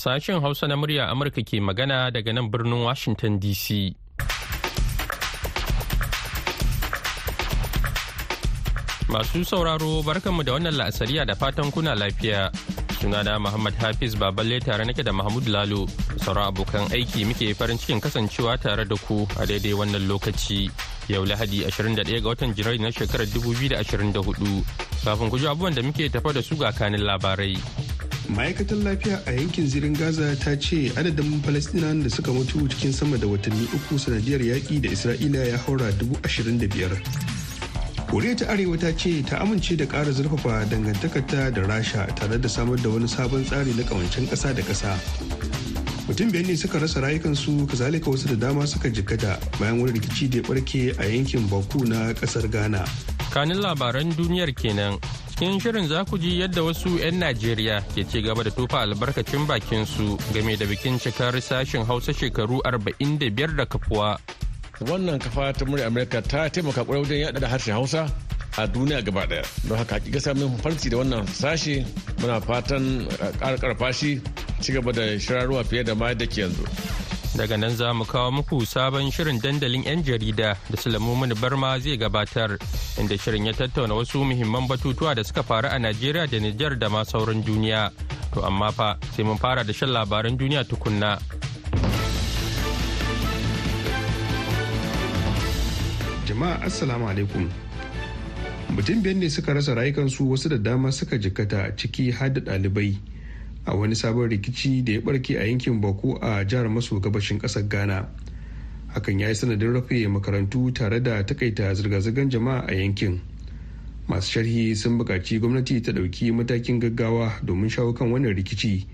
Sashen Hausa na murya Amurka ke magana daga nan birnin Washington DC. Masu sauraro barkanmu da wannan la'asariya da fatan kuna lafiya. Sunana Muhammad Hafiz Baballe tare nake da Mahmud Lalo. Sauran abokan aiki muke farin cikin kasancewa tare da ku a daidai wannan lokaci. Yau Lahadi 21 ga watan Janairu na shekarar 2024. Kafin ku ji abubuwan da muke tafa da su ga kanin labarai. Ma'aikatar lafiya a yankin zirin gaza ta ce adadin falastinawan da suka mutu cikin sama da watanni uku sanadiyar yaƙi da isra'ila ya haura dubu ashirin da biyar. Koriya ta arewa ta ce ta amince da ƙara zurfafa dangantakarta da rasha tare da samar da wani sabon tsari na ƙawancen ƙasa da ƙasa. Mutum biyar ne suka rasa rayukansu kazalika wasu da dama suka jikkata bayan wani rikici da ya barke a yankin baku na ƙasar ghana. Kanin labaran duniyar kenan. Cikin shirin za ku ji yadda wasu 'yan najeriya ke ci gaba da tofa albarkacin bakin su game da bikin cikar sashen hausa shekaru 45 da kafuwa. Wannan kafa ta murya amerika ta taimaka ƙwarai wajen yada da harshen hausa a duniya gaba ɗaya don haka hakika samun farci da wannan sashe muna fatan ƙara ci gaba da shirarwa fiye da ma da ke yanzu. Daga nan za mu kawo muku sabon shirin dandalin 'yan jarida da sulamumin barma zai gabatar inda shirin ya tattauna wasu muhimman batutuwa da suka faru a najeriya da nijar da ma sauran duniya. To amma fa sai mun fara da shan labaran duniya tukunna. Jama'a assalamu alaikum. Mutum biyar ne suka rasa rayukansu wasu da dama suka jikkata ciki har da ɗalibai. A wani sabon rikici da ya barke a yankin bako a jihar maso gabashin ƙasar ghana. Hakan ya yi sanadin rufe makarantu tare da takaita zirga-zirgar jama'a a yankin. Masu sharhi sun buƙaci gwamnati ta ɗauki matakin gaggawa domin shawo kan wannan rikici.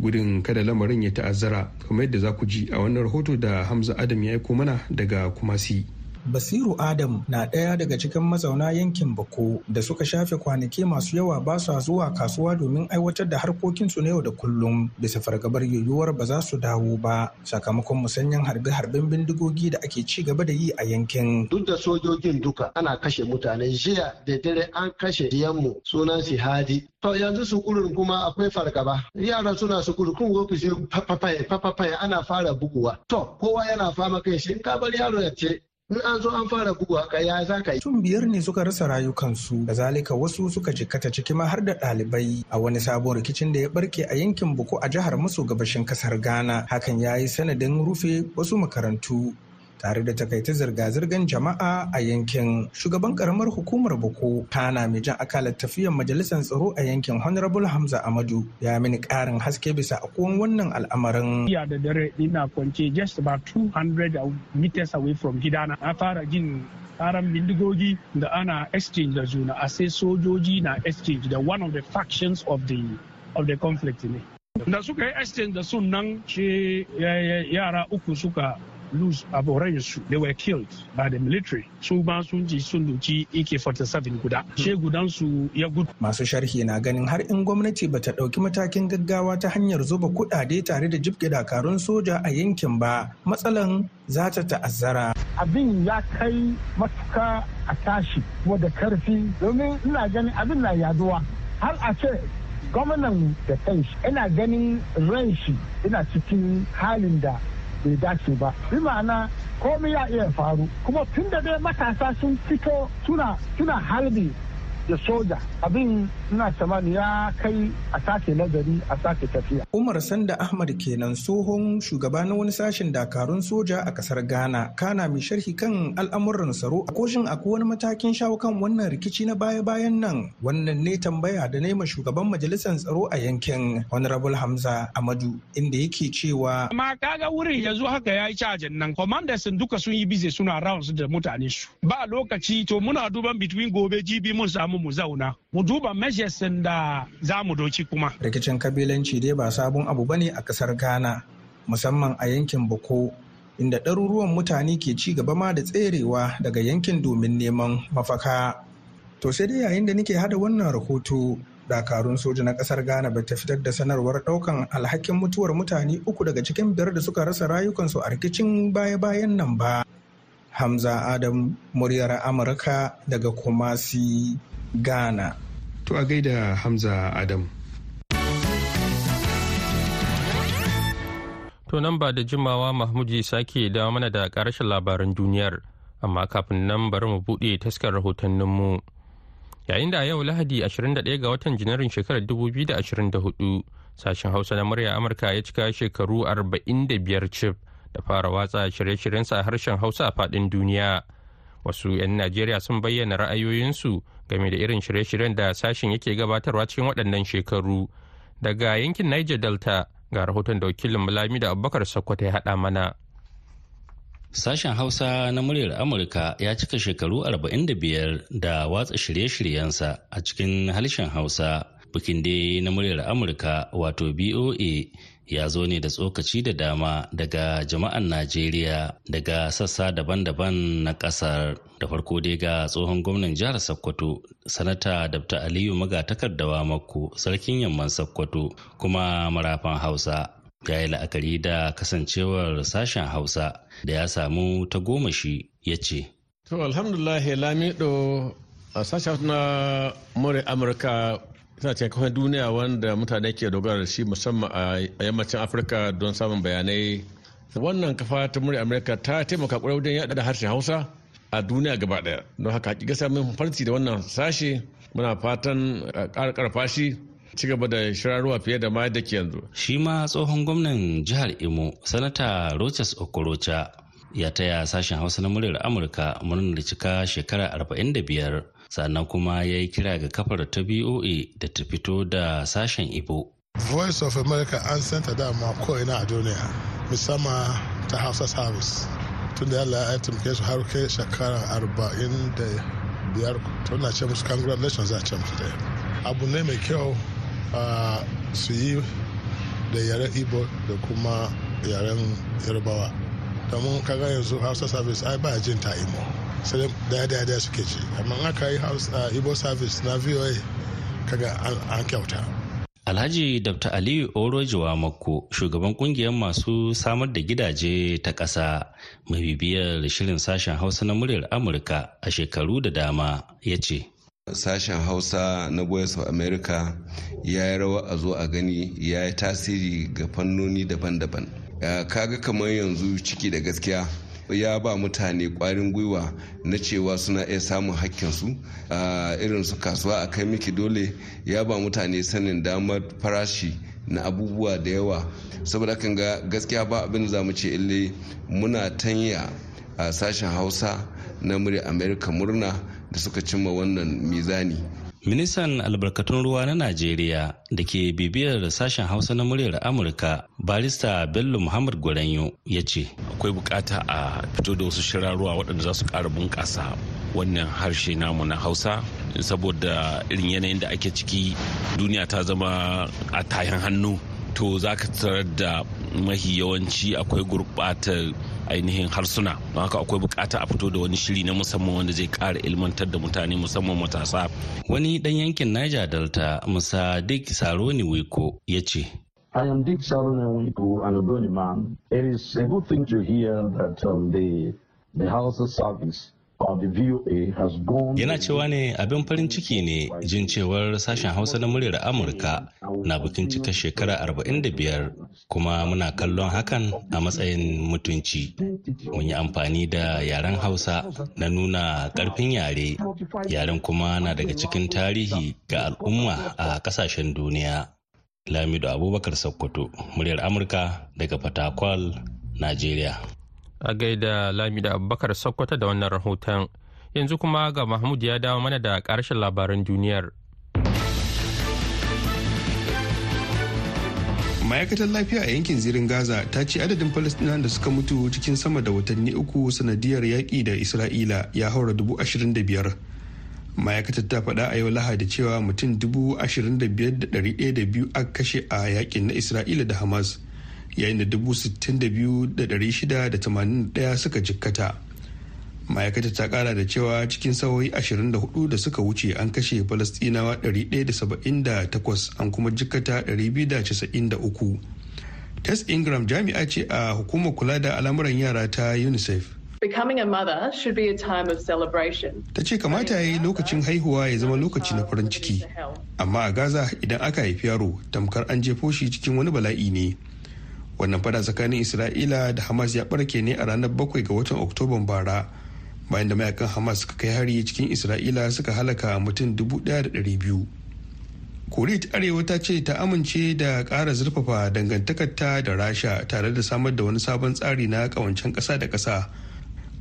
Gudun kada lamarin ya ta'azzara kamar yadda za ku ji a wannan rahoto da hamza adam ya aiko mana daga kumasi. Basiru Adam na ɗaya daga cikin mazauna yankin Bako da suka shafe kwanaki masu yawa ba su zuwa kasuwa domin aiwatar da harkokinsu na yau da kullum bisa fargabar yiwuwar ba za su dawo ba sakamakon musanyen harbe-harben bindigogi da ake ci gaba da yi a yankin. Duk da sojojin duka ana kashe mutane jiya da dare an kashe diyanmu sunan si Hadi. To yanzu sukurin kuma akwai fargaba. Yara suna sukuru kun ofishi papapaye papapaye ana fara buguwa. To kowa yana fama kai shi in ka bar yaro ya ce in an zo an fara bugu haka ya za ka yi. Tun biyar ne suka rasa rayukansu, da zalika wasu suka jikkata ciki ma har da ɗalibai a wani sabon rikicin da ya barke a yankin Buku a jihar maso gabashin ƙasar Ghana. Hakan ya yi sanadin rufe wasu makarantu tare da takaita zirga-zirgar jama'a a yankin. Shugaban karamar hukumar boko kana mai jan akalar tafiyar majalisar tsaro a yankin honorable hamza amadu ya mini karin haske bisa akuwan wannan al'amarin. Iya da dare ina kwance just about 200 meters away from gidana. Na fara jin karan bindigogi da ana exchange da juna a sai sojoji na exchange da one of the factions of the of the conflict ne. Da suka yi exchange da sun nan ce yara uku suka lose su they were killed by the military. Su ma sun ji sun duci AK-47 guda. She gudan su ya gudu. Masu sharhi na ganin har in gwamnati bata ɗauki matakin gaggawa ta hanyar zuba kudade tare da jibge dakarun soja a yankin ba matsalan za ta ta'azzara. Abin ya kai matuka a tashi kuma da ƙarfi domin ina ganin abin na yaɗuwa. Har a ce gwamnan da kai ina ganin ran shi ina cikin halin da bai dace ba. Bi ma'ana komai ya iya faru. Kuma tun da dai matasa sun fito suna suna harbi da soja. Abin ina tsammani ya kai a sake nazari a sake tafiya. Umar Sanda Ahmad kenan tsohon shugaba na wani sashen dakarun soja a ƙasar Ghana. Kana mai sharhi kan al'amuran tsaro. A koshin akwai wani matakin shawo kan wannan rikici na baya-bayan nan? Wannan ne tambaya da nema shugaban majalisar tsaro a yankin Honorable Hamza Amadu inda yake cewa. Amma kaga wurin yanzu haka ya yi cajin nan. Commanders duka sun yi bize suna rounds da mutane su. Ba lokaci to muna duban between gobe jibi mun samu mu zauna mu duba measures da za mu doki kuma. Rikicin kabilanci dai ba sabon abu ba ne a ƙasar Ghana musamman a yankin Boko inda ɗaruruwan mutane ke ci gaba ma da tserewa daga yankin domin neman mafaka. To sai dai yayin da nake hada wannan rahoto dakarun soja na ƙasar ghana bai ta fitar da sanarwar ɗaukan alhakin mutuwar mutane uku daga cikin biyar da suka rasa rayukansu a rikicin baya-bayan nan ba hamza adam muryar amurka daga kumasi ghana to a gaida hamza adam To nan ba da jimawa Mahmud sake dawo mana da ƙarashin labaran duniyar, amma kafin nan bari mu buɗe taskar rahotanninmu. Yayin da a yau Lahadi 21 ga watan Janairun shekarar 2024 sashen Hausa na murya Amurka ya cika shekaru 45 cif da fara watsa shirye-shiryensa a harshen Hausa a faɗin duniya. Wasu 'yan Najeriya sun bayyana ra'ayoyinsu game da irin shirye-shiryen da sashen yake gabatarwa cikin waɗannan shekaru. Daga yankin Niger Delta ga rahoton da wakilin Mulami da Abubakar Sokoto ya haɗa mana. Sashen Hausa na muryar Amurka ya cika shekaru 45 da watsa shirye-shiryensa a cikin harshen Hausa. Bikin dai na muryar Amurka wato BOA ya zo ne da tsokaci da dama daga jama'an Najeriya daga sassa daban-daban na ƙasar. Da farko dai ga tsohon gwamnan jihar Sokoto, Sanata Dr. Aliyu Magatakardawa Makko, Sarkin Yamman Sokoto, kuma marafan Hausa. Ya yi la'akari da kasancewar sashen Hausa da ya samu ta goma shi ya ce. To alhamdulillah Lamido a sashen na Amurka suna cikin kawai duniya wanda mutane ke dogara da shi musamman a yammacin Afirka don samun bayanai. Wannan kafa ta murya Amurka ta taimaka ƙwarai wajen yada da harshen Hausa a duniya gaba ɗaya. Don haka hakika samun farci da wannan sashe muna fatan ƙara ƙarfa shi ci gaba da shirarwa fiye da ma da ke yanzu. Shi ma tsohon gwamnan jihar Imo, Sanata Rochas Okorocha ya taya sashen Hausa na muryar Amurka murnar cika shekara 45 sannan kuma ya yi kira ga kafar ta BOA da ta fito da sashen Ibo. Voice of America an santa dama ko'ina a duniya musamman ta Hausa Service. Tun da Allah ya taimake su har kai shekara 45 tun na ce musu congratulations a ce musu abu ne mai kyau su yi da yaren igbo da kuma yaren yarbawa domin kaga yanzu hausa service ai ba jin ta imo sai ɗaya ɗaya ɗaya suke ci amma aka yi igbo service na voa kaga an kyauta Alhaji Dr. Aliyu Orojiwa Makko, shugaban ƙungiyar masu samar da gidaje ta ƙasa mai bibiyar shirin sashen Hausa na muryar Amurka a shekaru da dama, ya ce. sashen hausa na voice of america ya yi rawa a zo a gani ya yi tasiri ga fannoni daban-daban kaga kamar yanzu ciki da gaskiya ya ba mutane kwarin gwiwa na cewa suna iya samun hakkinsu irin su kasuwa a kai miki dole ya ba mutane sanin damar farashi na abubuwa da yawa saboda kan ga gaskiya ba abin da za mu ce ille muna tanya a sashen hausa na murya america murna da suka cimma wannan mizani. Ministan albarkatun ruwa na Najeriya da ke bibiyar sashen Hausa na muryar Amurka, barista Bello Muhammad Gwaranyo ya ce. Akwai buƙata a fito da wasu shirarruwa waɗanda za su ƙara bunƙasa wannan harshe namu na Hausa saboda irin yanayin da ake ciki duniya ta zama a tayan hannu to za ka tarar da mahi yawanci akwai gurɓatar ainihin harsuna don haka akwai buƙata a fito da wani shiri na musamman wanda zai kara ilmantar da mutane musamman matasa wani dan yankin niger delta musa dik saroni wiko ya ce I am Dick Sarone Wiko, an Odoni man. It is a good thing to hear that um, the, the House of Service Yana cewa ne abin farin ciki ne jin cewar sashen Hausa na muryar Amurka na bikin cika shekara 45 kuma muna kallon hakan a matsayin mutunci. Mun yi amfani da yaren Hausa na nuna ƙarfin yare, yaren kuma na daga cikin tarihi ga al'umma a ƙasashen duniya. Lamido Abubakar Sokoto, muryar Amurka daga Fatakwal, Najeriya. A gaida Lamida Abubakar Sokoto da wannan rahoton. Yanzu kuma ga Mahmud ya dawo mana da ƙarshen labaran duniyar. ma'aikatar lafiya a yankin zirin gaza ta ce adadin falastinawan da suka mutu cikin sama da watanni uku sanadiyar yaƙi da isra'ila ya haura dubu ashirin da biyar ma'aikatar ta faɗa a yau lahadi cewa mutum dubu ashirin da biyar da ɗari ɗaya da biyu aka kashe a yaƙin na isra'ila da hamas yayin da dubu sittin da biyu da ɗari shida da tamanin ɗaya suka jikkata ma'aikatar ta kara da cewa cikin sa'o'i 24 da suka wuce an kashe falastinawa 178 an kuma jikkata 293 tess ingram jami'a ce a hukumar kula da al'amuran yara ta unicef Becoming a mother should be a time of celebration. Ta ce kamata ya yi lokacin haihuwa ya zama lokaci na farin ciki, amma a Gaza idan aka haifi yaro tamkar an jefo shi cikin wani bala'i ne. Wannan fada tsakanin isra'ila da hamas ya barke ne a ranar 7 ga watan oktoban bara bayan da mayaƙan hamas suka kai hari cikin isra'ila suka halaka mutum 1,200 koriya ta arewa ta ce ta amince da ƙara zurfafa dangantakarta da rasha tare da samar da wani sabon tsari na ƙawancen ƙasa da ƙasa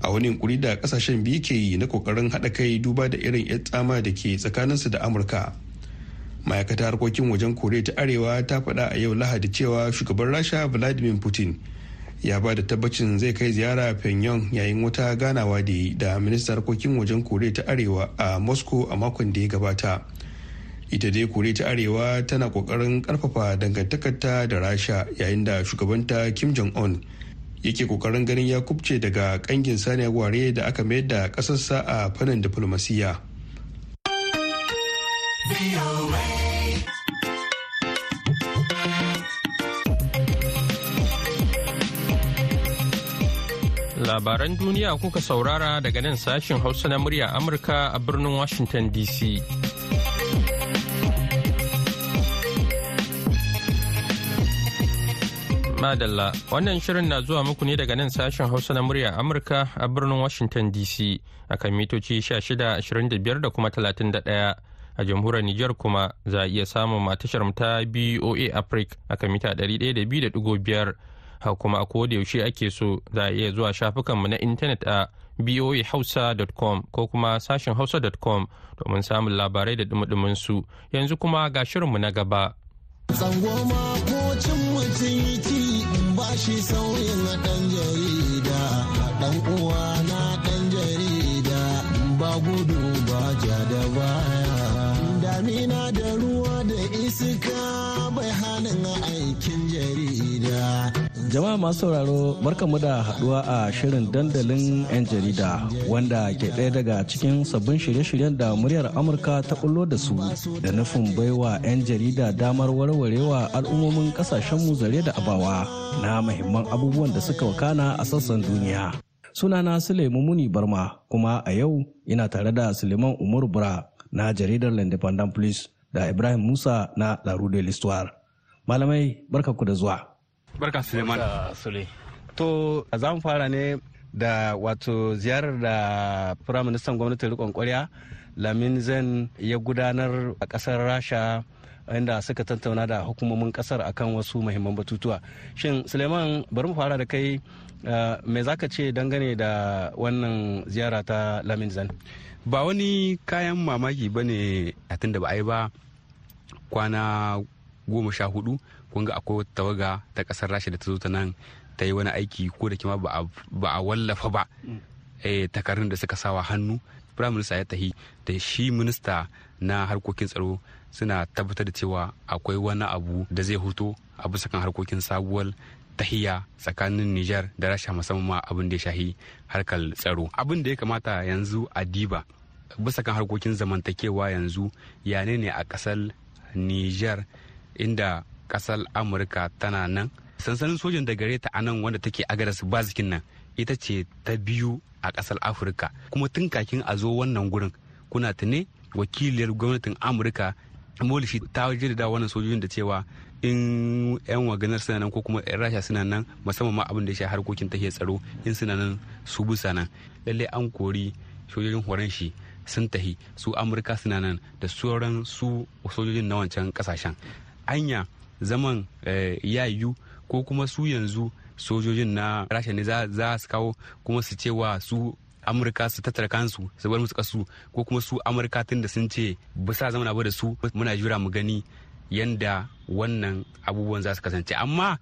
a wani yunkuri da ƙasashen biyu ke yi na ƙoƙarin haɗa kai duba da irin 'yan tsama da ke tsakaninsu da amurka. Ma'aikata harkokin wajen koriya ta arewa ta faɗa a yau lahadi cewa shugaban rasha vladimir putin ya ba da tabbacin zai kai ziyara pyongyang yayin wata ganawa da yi da ministan harkokin wajen koriya ta arewa a moscow a makon da ya gabata ita dai koriya ta arewa tana ƙoƙarin ƙarfafa dangantakarta da rasha yayin da shugabanta kim jong-un yake ƙoƙarin ganin ya kubce daga kangin saniyar ware da aka mayar da kasarsa a fannin diflomasiyya. Labaran duniya kuka saurara daga nan sashin Hausa na murya Amurka a birnin Washington DC. Madalla, wannan shirin na zuwa muku ne daga nan sashen Hausa na murya Amurka a birnin Washington DC akan mitoci 1625 da kuma 31. A jamhuriyar Nijar kuma za a iya samun matashar ta BOA Africa akan mita 102.5 ha kuma a yaushe ake so za a iya zuwa shafukanmu na intanet a boahausa.com ko kuma sashen hausa.com domin samun labarai da dumudumin su yanzu kuma ga shirinmu na gaba. Tsangwama sauyin ɗan jarida, ɗan ɗan jarida ba gudu da. Damina da ruwa da iska bai hannun aikin jarida. Jama'a masu sauraro barkamu da haɗuwa a shirin dandalin 'yan jarida wanda ke ɗaya daga cikin sabbin shirye-shiryen da muryar Amurka ta bullo da su da nufin baiwa 'yan jarida damar warwarewa al'ummomin ƙasashen zare da abawa na mahimman abubuwan da suka wakana a sassan duniya. Sunana Suleiman Muni Barma kuma a yau ina tare da Suleiman Umar Bura na jaridar L'Independent Police da Ibrahim Musa na La. Malamai barka ku da zuwa. Barka suleiman. To za mu fara ne da wato ziyarar da firaministan gwamnatin rikon kwarya lamin zen ya gudanar a ƙasar rasha inda suka tattauna da hukumomin ƙasar akan wasu muhimman batutuwa. Shin suleiman bari mu fara da kai me zaka ce dangane da wannan ziyara ta lamin zen? Ba wani kayan mamaki ba ne a tun da ba a yi ba. Kwana goma sha huɗu kun ga akwai tawaga ta ƙasar rasha da ta zo ta nan ta yi wani aiki ko da kima ba a wallafa ba takarun da suka sawa hannu prime minister ya tahi da shi minista na harkokin tsaro suna tabbatar da cewa akwai wani abu da zai huto a bisa kan harkokin sabuwar tahiya tsakanin Nijar da Rasha musamman abin da ya shahi harkar tsaro. Abin da ya kamata yanzu a diba bisa kan harkokin zamantakewa yanzu yane ne a ƙasar Nijar inda ƙasar Amurka tana nan. Sansanin sojin da gare ta a nan wanda take agaras bazikin nan ita ce ta biyu a ƙasar Afirka. Kuma tun kakin a zo wannan gurin kuna tune wakiliyar gwamnatin Amurka Molishi ta da wannan sojojin da cewa in 'yan waganar suna nan ko kuma 'yan rasha suna nan musamman ma abin da ya harkokin tahiyar tsaro in suna nan su busa nan lalle an kori sojojin horon shi sun tahi su amurka suna nan da sauran su sojojin na wancan ƙasashen anya zaman ya yiwu ko kuma su yanzu sojojin na rasha ne za su kawo kuma su cewa su amurka su tattara kansu su bar musu kasu ko kuma su amurka tun da sun ce bisa zama ba da su muna jira mu gani yanda wannan abubuwan za su kasance. Amma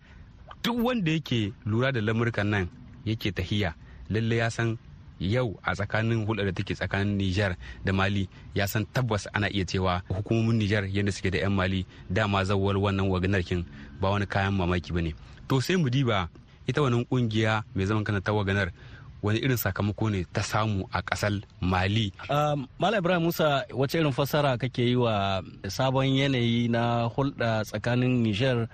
duk wanda yake lura da lamurkan nan yake tahiya lalle ya san yau a tsakanin hulɗar da take tsakanin Nijar da Mali ya san tabbas ana iya cewa hukumomin Nijar yadda suke da 'yan Mali dama zawar wannan waganarkin ba wani kayan mamaki ba ne. To sai mu diba ita wannan ƙungiya mai zaman kana ta waganar wani irin sakamako ne ta samu a ƙasar mali malam ibrahim musa wace irin fassara kake yi wa sabon yanayi na hulɗa tsakanin niger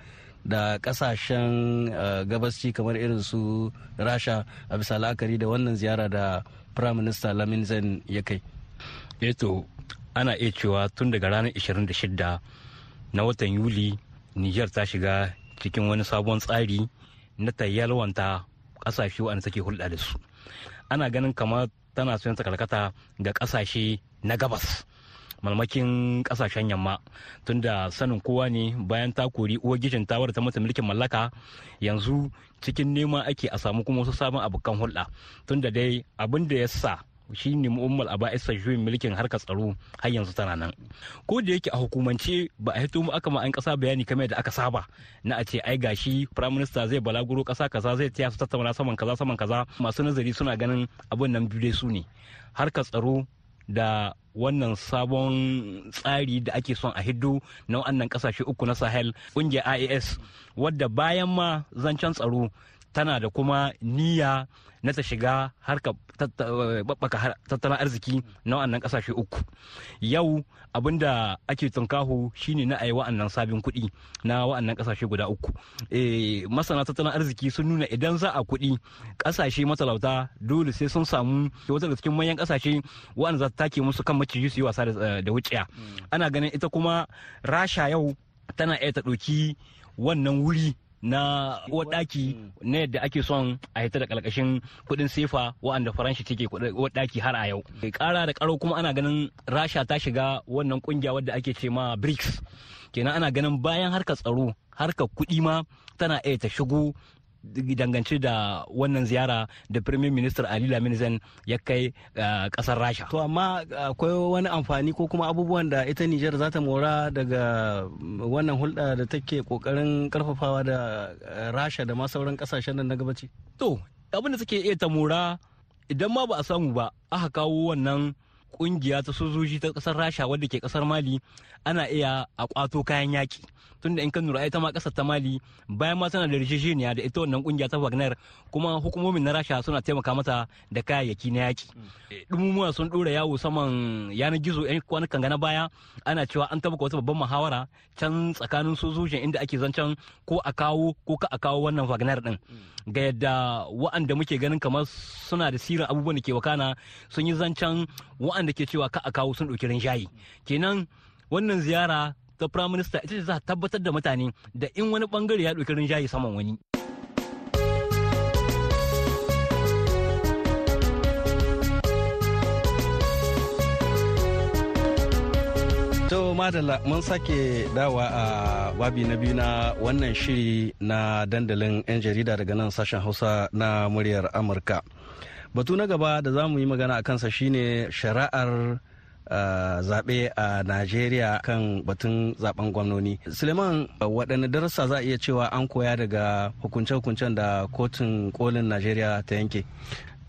da ƙasashen gabasci kamar irin su rasha a bisa la'akari da wannan ziyara da prime minister lamin zan ya kai. Eto ana iya cewa tun daga ranar 26 na watan yuli niger ta shiga cikin wani sabon tsari na ta yalwanta ƙasashe wanda take hulɗa da su. Ana ganin kamar tana son ta karkata ga ƙasashe na gabas. Malmakin ƙasashen yamma. Tunda sanin kowa ne bayan ta kori uwar gijin ta wadda ta mata mulkin mallaka yanzu cikin nema ake a samu kuma wasu sabon abokan hulɗa. Tunda dai abin da ya sa shi ne mu'ammal a ba'isa juyin mulkin harkar tsaro har yanzu tana nan. Ko da yake a hukumance ba a hito mu aka ma an kasa bayani kamar da aka saba na a ce ai gashi prime minister zai balaguro kasa kaza zai taya su tattauna saman kaza saman kaza. Masu nazari suna ganin abin nan biyu su ne. Harkar tsaro da wannan sabon tsari da ake son a hiddo na wannan ƙasashe uku na sahel ƙungiyar ias wadda bayan ma zancen tsaro tana da kuma niyya na ta shiga harka babbaka tattalin arziki na wannan ƙasashe uku. Yau abin da ake tunkaho shine na ayi wa'annan sabin kuɗi na wa'annan ƙasashe guda uku. Masana tattalin arziki sun nuna idan za a kuɗi ƙasashe matalauta dole sai sun samu wata da cikin manyan ƙasashe wa'anda za ta take musu kan maciji su yi wasa da wuciya ana ganin ita kuma rasha yau tana iya ta ɗauki wannan wuri na wadaki na yadda ake son a hita da kalkashin kuɗin sefa wa'anda faranshi take wadaki har a yau. Kara da karo kuma ana ganin rasha ta shiga wannan ƙungiya wadda ake ce ma brics. Kenan ana ganin bayan harkar tsaro harkar kuɗi ma tana iya ta shigo dangance da wannan ziyara da premier minister ali lamin zan ya kai ƙasar rasha. To amma akwai wani amfani ko kuma abubuwan da ita nijar za ta mora daga wannan hulɗa da take ƙoƙarin karfafawa da rasha da ma sauran ƙasashen nan na gabaci? To abin da suke iya ta mora idan ma ba a samu ba aka kawo wannan ƙungiya ta sojoji ta ƙasar rasha wadda ke ƙasar mali ana iya a kwato kayan yaki tunda in kan lura ita ma ƙasar ta mali bayan ma tana da rijijiniya da ita wannan ƙungiya ta wagner kuma hukumomin na rasha suna taimaka mata da kayayyaki na yaki dumumuwa sun dora yawo saman yanar gizo yan kwanukan gana baya ana cewa an tabbaka wata babban muhawara can tsakanin sojojin inda ake zancen ko a kawo ko ka a kawo wannan wagner din ga yadda wa'anda muke ganin kamar suna da sirin abubuwan da ke wakana sun yi zancen wa'anda ke cewa ka a kawo sun ɗauki rinjaye. Kenan wannan ziyara ta prime ita ce za ta tabbatar da mutane da in wani ɓangare ya ɗauki rinjaye saman wani To madalla mun sake dawa a babi na biyu na wannan shiri na dandalin 'yan jarida daga nan sashen hausa na muryar Amurka. Batu na gaba da za mu yi magana a kansa shine shari'ar zaɓe a Najeriya kan batun zaɓen gwamnoni. Suleiman waɗanne darasa za a iya cewa an koya daga hukunce-hukuncen da kotun kolin Najeriya ta yanke?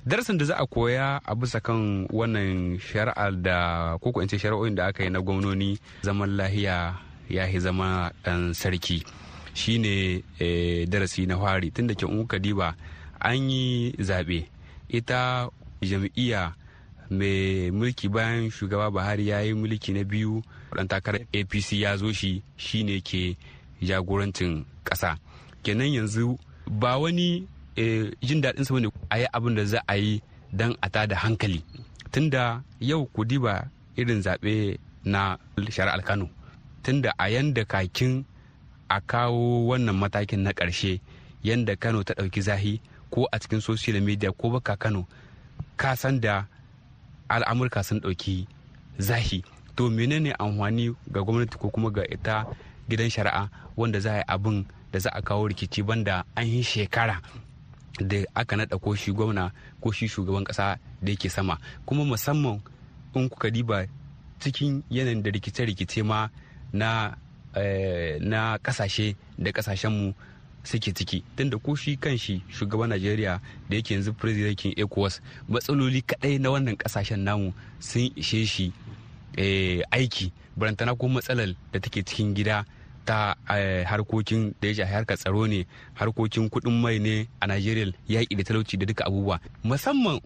darasin da za a koya a bisa kan wannan shari'ar da koko in ce shari'o'in da aka yi na gwamnoni zaman lahiya ya yi zama dan sarki shine darasi na fari tun da ke diba an yi zaɓe ita jam'iyya mai mulki bayan shugaba buhari ya yi mulki na biyu dan takarar apc ya zo shi shine ke jagorancin ƙasa. Kenan yanzu ba wani jin daɗin sa a yi abin da za a yi don a tada hankali. Tunda yau ku diba irin zaɓe na shari'ar kano tunda a yanda kakin a kawo wannan matakin na ƙarshe yanda kano ta ɗauki zahi ko a cikin social media ko baka kano ka san da al'amurka sun ɗauki zahi. To menene amfani ga gwamnati ko kuma ga ita gidan shari'a wanda za a yi abin da za a kawo rikici banda an yi shekara da aka naɗa ko shi gwamna ko shi shugaban ƙasa da yake sama? Kuma musamman in kuka diba cikin yanayin da rikice-rikice ma na na ƙasashe da kasashenmu suke ciki. Tunda ko shi kan shi shugaban najeriya da yake yanzu presidentin ecowas matsaloli kadai na wannan ƙasashen namu sun ishe shi aiki. Barantana ko matsalar da take cikin gida ta harkokin da ya shafi harkar tsaro ne harkokin kuɗin mai ne a Najeriya yaƙi da talauci da duka abubuwa. Musamman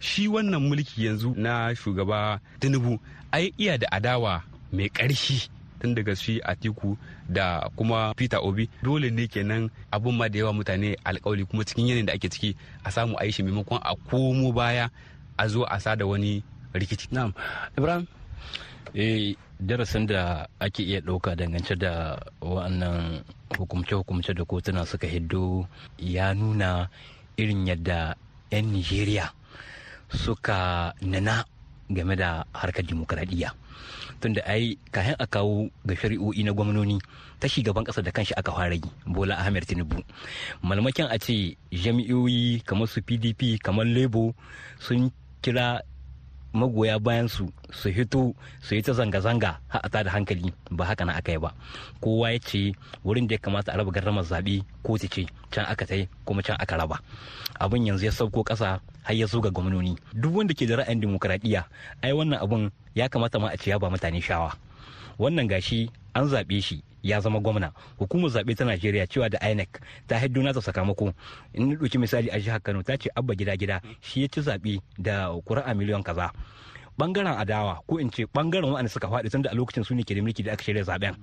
shi wannan mulki yanzu na shugaba Tinubu ai iya da adawa mai ƙarfi. Tun daga shi Atiku da kuma Peter Obi dole ne kenan abun ma da yawa mutane alkawali kuma cikin yanayin da ake ciki a samu a yi shi maimakon a komo baya a zo a sada wani rikici. Na'am. Ibrahim darasin da ake iya ɗauka dangance da wa'annan hukumce-hukumce da kotuna suka hiddo ya nuna irin yadda 'yan nigeria suka nana game da harkar dimokuraɗiyya. Tunda ai kayan a kawo ga shari'o'i na gwamnoni ta shugaban ƙasa da kanshi aka fara yi bola ahmed tinubu. Malmakin a ce jami'oyi kamar su pdp kamar lebo sun kira magoya bayan su su hito su yi ta zanga-zanga a da hankali. Ba haka na aka yi ba. Kowa ya ce wurin da ya kamata a raba garramar zaɓe ko ce. Can aka tai kuma can aka raba. Abin yanzu ya sauko ƙasa har ya zo ga gwamnoni. Duk wanda ke da ra'ayin dimokuraɗiyya ai wannan abun ya kamata ma a ce ya ba mutane shawa. Wannan gashi an zaɓe shi ya zama gwamna. Hukumar zaɓe ta najeriya cewa da inec ta haiddo nata sakamako. In ɗauki misali a jihar kano ta ce abba gida gida shi ya ci zaɓe da kuri'a miliyan kaza. Ɓangaren adawa ko in ce ɓangaren waɗanda suka faɗi tunda a lokacin su ne ke da mulki da aka shirya zaɓen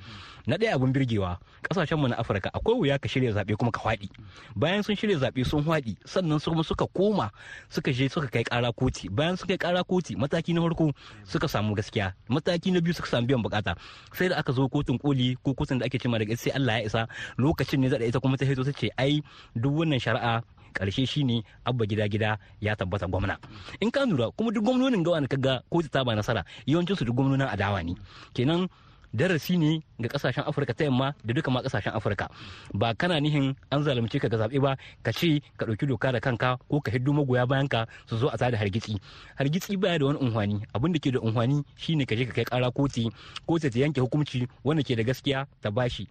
na ɗaya abin birgewa ƙasashen mu na afirka akwai wuya ka shirya zaɓe kuma ka faɗi. Bayan sun shirya zaɓe sun faɗi sannan su kuma suka koma suka je suka kai ƙara koti. Bayan suka kai ƙara koti mataki na farko suka samu gaskiya mataki na biyu suka samu biyan buƙata sai da aka zo kotun koli ko kotun da ake cewa daga sai Allah ya isa lokacin ne da ita kuma ta hito ta ce ai duk wannan shari'a ƙarshe shine abba gida gida ya tabbata gwamna. In ka lura kuma duk gwamnonin gawa ka ga kotu ta ba nasara yawancin su duk gwamnonin adawa ne. Kenan darasi ne ga ƙasashen afirka ta yamma da duka ma ƙasashen afirka. Ba kana nihin an zalunce ka ga zaɓe ba ka ce ka ɗauki doka da kanka ko ka hiddo magoya bayan ka su zo a tada hargitsi. Hargitsi baya da wani unhwani. Abin da ke da unhwani shine ka je ka kai kara koti kotu ta yanke hukunci wanda ke da gaskiya ta bashi.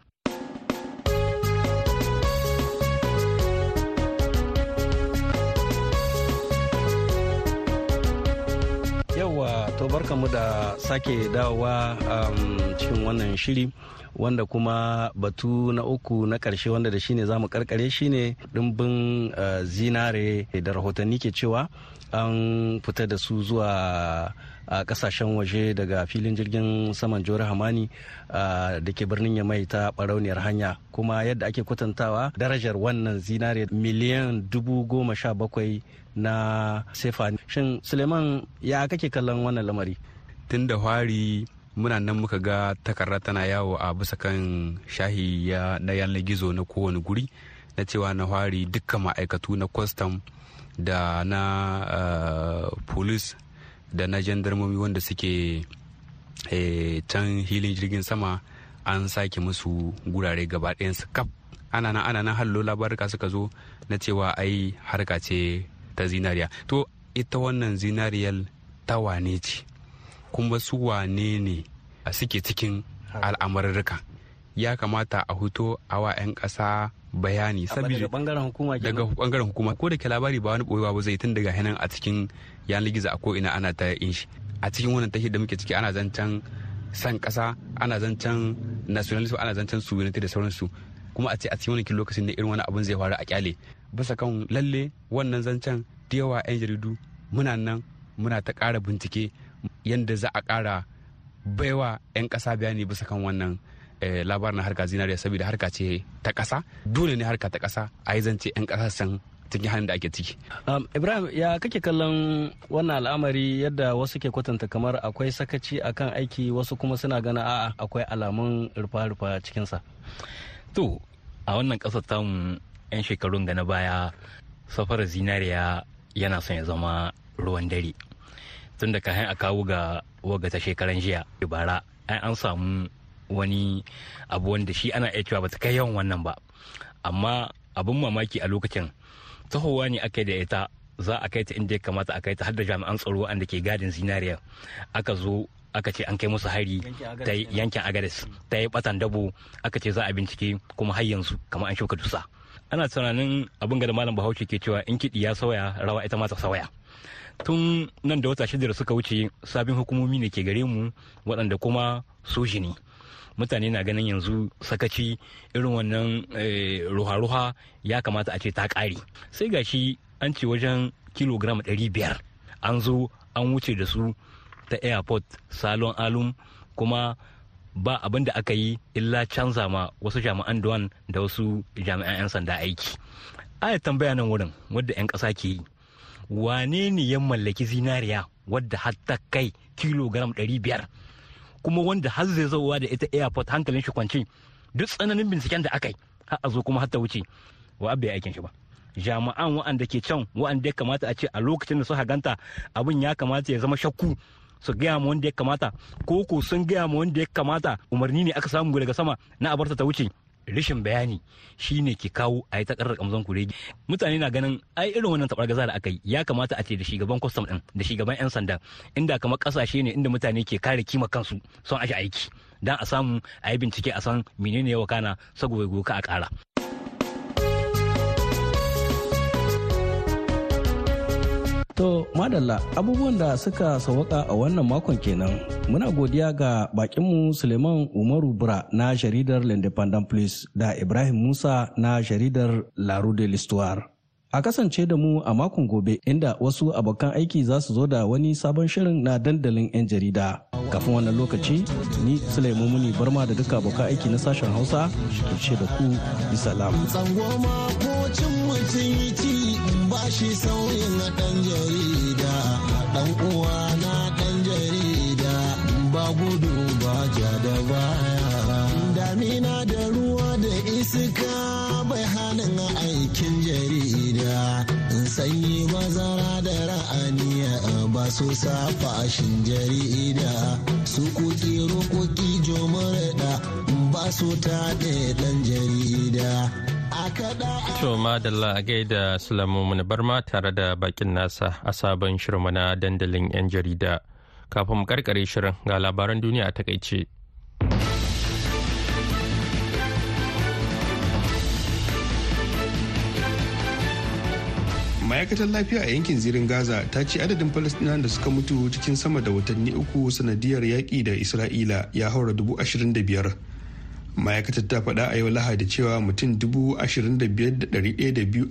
To barkamu da sake dawowa um, cikin wannan shiri wanda kuma batu na uku na ƙarshe wanda da shine za mu karkare shine dimbin uh, zinare da rahotanni ke cewa an fita da su zuwa a ƙasashen waje daga filin jirgin saman jihar hamani da ke birnin yamai ta barauniyar hanya. Kuma yadda ake kwatantawa darajar wannan zinare miliyan dubu goma sha bakwai na sefa. Shin suleiman ya kake kallon wannan lamari? Tun da fari muna nan muka ga takarda tana yawo a bisa kan shahi na yanar gizo na kowane guri na cewa na fari dukkan ma'aikatu na kwastam da na uh, police da na jandarmomi wanda suke can hilin jirgin sama an sake musu gurare gaba su kaf. Ana nan ana nan hallo labaruka suka zo na cewa ai harka ce ta zinariya. To ita wannan zinariyar ta wane ce kuma su wane ne suke cikin al'amarurruka. Ya kamata a huto awa 'yan ƙasa bayani saboda ɓangaren hukuma daga ɓangaren hukuma. Ko da ke labari ba wani boyewa ba zai tun daga hinan a cikin yanar gizo a ko ina ana ta yin shi. A cikin wannan tashi da muke ciki ana zancen san kasa ana zancen nationalism ana zancen sovereignty da sauransu. Kuma a ce a cikin wani lokacin ne irin wani abun zai faru a ƙyale bisa kan lalle wannan zancen da yawa 'yan jaridu muna nan muna ta ƙara bincike yadda za a ƙara baiwa 'yan ƙasa bayani bisa kan wannan labarin harka zinariya saboda harka ce ta ƙasa dole ne harka ta ƙasa a yi zance 'yan ƙasa san cikin halin da ake ciki. ibrahim ya kake kallon wannan al'amari yadda wasu ke kwatanta kamar akwai sakaci akan aiki wasu kuma suna gana a'a akwai alamun rufa-rufa cikinsa. To a wannan ƙasar tamu 'yan shekarun ga na baya safarar zinariya yana son ya zama ruwan dare. Tun da kayan a kawo ga waga ta shekaran jiya bara an samu wani abu wanda shi ana iya cewa bata kai yawan wannan ba. Amma abin mamaki a lokacin tahowa ne aka da ita za a kai ta inda ya kamata a kai ta har da jami'an tsaro wanda ke gadin zinariya. Aka zo aka ce an kai musu hari ta yankin agadas ta yi batan dabo aka ce za a bincike kuma har yanzu kamar an shuka dusa. Ana tunanin abin da malam bahaushe ke cewa in kiɗi ya sauya rawa ita ma ta sauya. Tun nan da wata shida da suka wuce sabin hukumomi ne ke gare mu waɗanda kuma soji ne. Mutane na ganin yanzu sakaci irin wannan ruha-ruha ya kamata a ce ta ƙare. Sai gashi an ce wajen kilogram 500 an zo an wuce da su ta airport salon alum kuma ba abin da aka yi illa canza ma wasu jami'an duwan da wasu jami'an 'yan sanda aiki. Aya tambaya nan wurin wadda 'yan ƙasa ke yi wane ne ya mallaki zinariya wadda har ta kai kilogram 500 kuma wanda har zai zauwa da ita airport hankalin shi kwanci duk tsananin binciken da aka yi har a zo kuma har ta wuce wa abba ya aikin shi ba? Jami'an wa'anda ke can wa'anda ya kamata a ce a lokacin da suka ganta abin ya kamata ya zama shakku su gaya ma wanda ya kamata ko ko sun gaya ma wanda ya kamata umarni ne aka samu daga sama na abarta ta wuce. Rashin bayani shine ke kawo a yi takarar kamzon kuregi mutane na ganin ai irin wannan tabar gaza da aka yi ya kamata a ce da shugaban kwastam din da shugaban yan sanda inda kamar ƙasashe ne inda mutane ke kare kima kansu son ashi aiki. Dan a samu a yi bincike a san menene ya wakana saboda goka a kara To madalla abubuwan da suka sawaka a wannan makon kenan muna godiya ga bakinmu Suleiman Umaru Bura na jaridar L'Independent Police da Ibrahim Musa na jaridar La Rue de l'Histoire. A kasance da mu a makon gobe inda wasu abokan aiki za su zo da wani sabon shirin na dandalin 'yan jarida. Kafin wannan lokaci, ni Suleiman Muni Barma da duka abokan aiki na sashen Hausa ke da ku. Ba shi sauyin ɗan jarida. Ɗan uwa na ɗan jarida ba gudu ba ja da baya. Damina da ruwa da iska bai hannun aikin jarida. Sanyi mazara da ra'aniya ba su fashin jarida. Su kuki rukuki jomurda ba su taɗe ɗan jarida. To madalla a gaida Sulamu barma tare da bakin nasa a sabon shirma na dandalin 'yan jarida. Kafin mu karkare shirin ga labaran duniya a taƙaice. ma'aikatar lafiya a yankin zirin gaza ta ce adadin falastinawan da suka mutu cikin sama da watanni uku sanadiyar yaƙi da isra'ila ya haura dubu ashirin da biyar ma'aikatar ta faɗa a yau lahadi cewa mutum biyu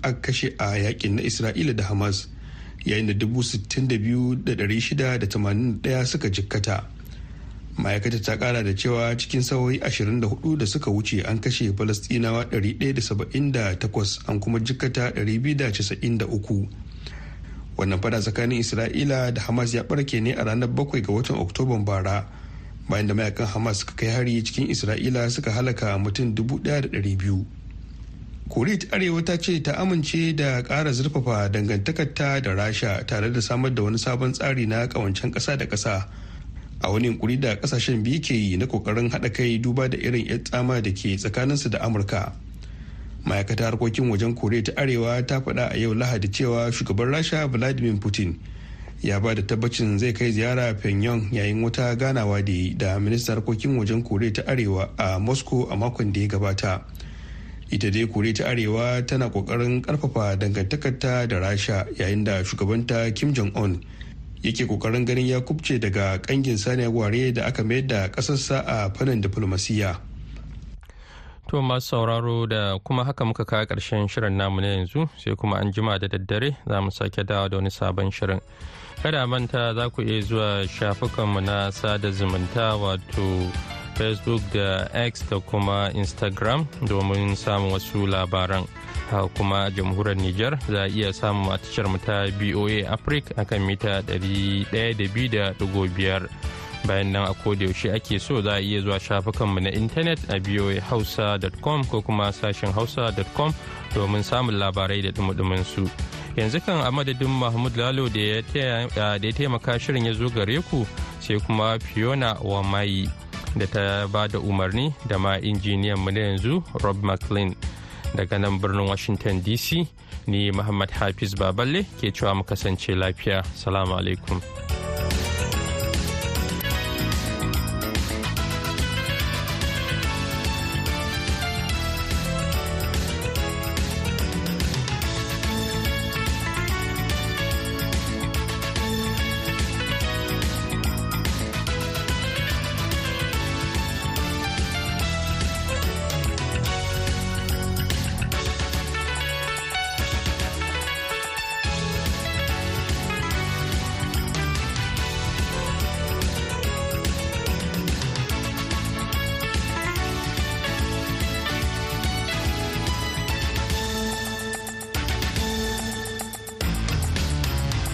aka kashe a yaƙin na isra'ila da hamas yayin da dubu sittin da biyu da ɗari shida da tamanin ɗaya suka jikkata. Ma'aikatar ta ƙara da cewa cikin sawoyi ashirin da huɗu da suka wuce an kashe falastinawa ɗari ɗaya da saba'in da takwas an kuma jikkata ɗari biyu da casa'in da uku. Wannan fada tsakanin isra'ila da hamas ya ɓarke ne a ranar bakwai ga watan oktoban bara bayan da mayaƙan hamas suka kai hari cikin isra'ila suka halaka mutum 1,200 koriya ta arewa ta ce ta amince da ƙara zurfafa dangantakarta da rasha tare da samar da wani sabon tsari na ƙawancen ƙasa da ƙasa. A wani yunkuri da ƙasashen biyu ke yi na ƙoƙarin haɗa kai duba da irin 'yan tsama da ke tsakaninsu da amurka. Ma'aikatar harkokin wajen koriya ta arewa ta faɗa a yau lahadi cewa shugaban rasha vladimir putin ya ba da tabbacin zai kai ziyara pyongyang yayin wata ganawa da yi da ministan harkokin wajen koriya ta arewa a moscow a makon da ya gabata ita dai koriya ta arewa tana ƙoƙarin ƙarfafa dangantakarta da rasha yayin da shugabanta kim jong-un yake ƙoƙarin ganin ya kubce daga kangin saniyar ware da aka mayar da kasarsa a fannin diflomasiyya. To masu sauraro da kuma haka muka kawo ƙarshen shirin namu na yanzu sai kuma an jima da daddare za mu sake dawa da wani sabon shirin. Kada manta za ku iya zuwa shafukanmu na sada zumunta wato Facebook da X da kuma Instagram domin samun wasu labaran. Kuma jamhuriyar Nijar za a iya samun a tashar ta BOA Africa akan mita 102.5. bayan nan a yaushe ake so za a iya zuwa shafukanmu na intanet a voahausa.com ko kuma sashen hausa.com domin samun labarai da dumudumin su yanzu kan a madadin mahmud lalo da ya taimaka shirin ya zo gare ku sai kuma fiona wamayi da ta ba da umarni da ma injiniyan mu na yanzu rob mclean. Daga nan birnin washington dc ni muhammad hafiz baballe ke cewa mu kasance lafiya. Salamu alaikum.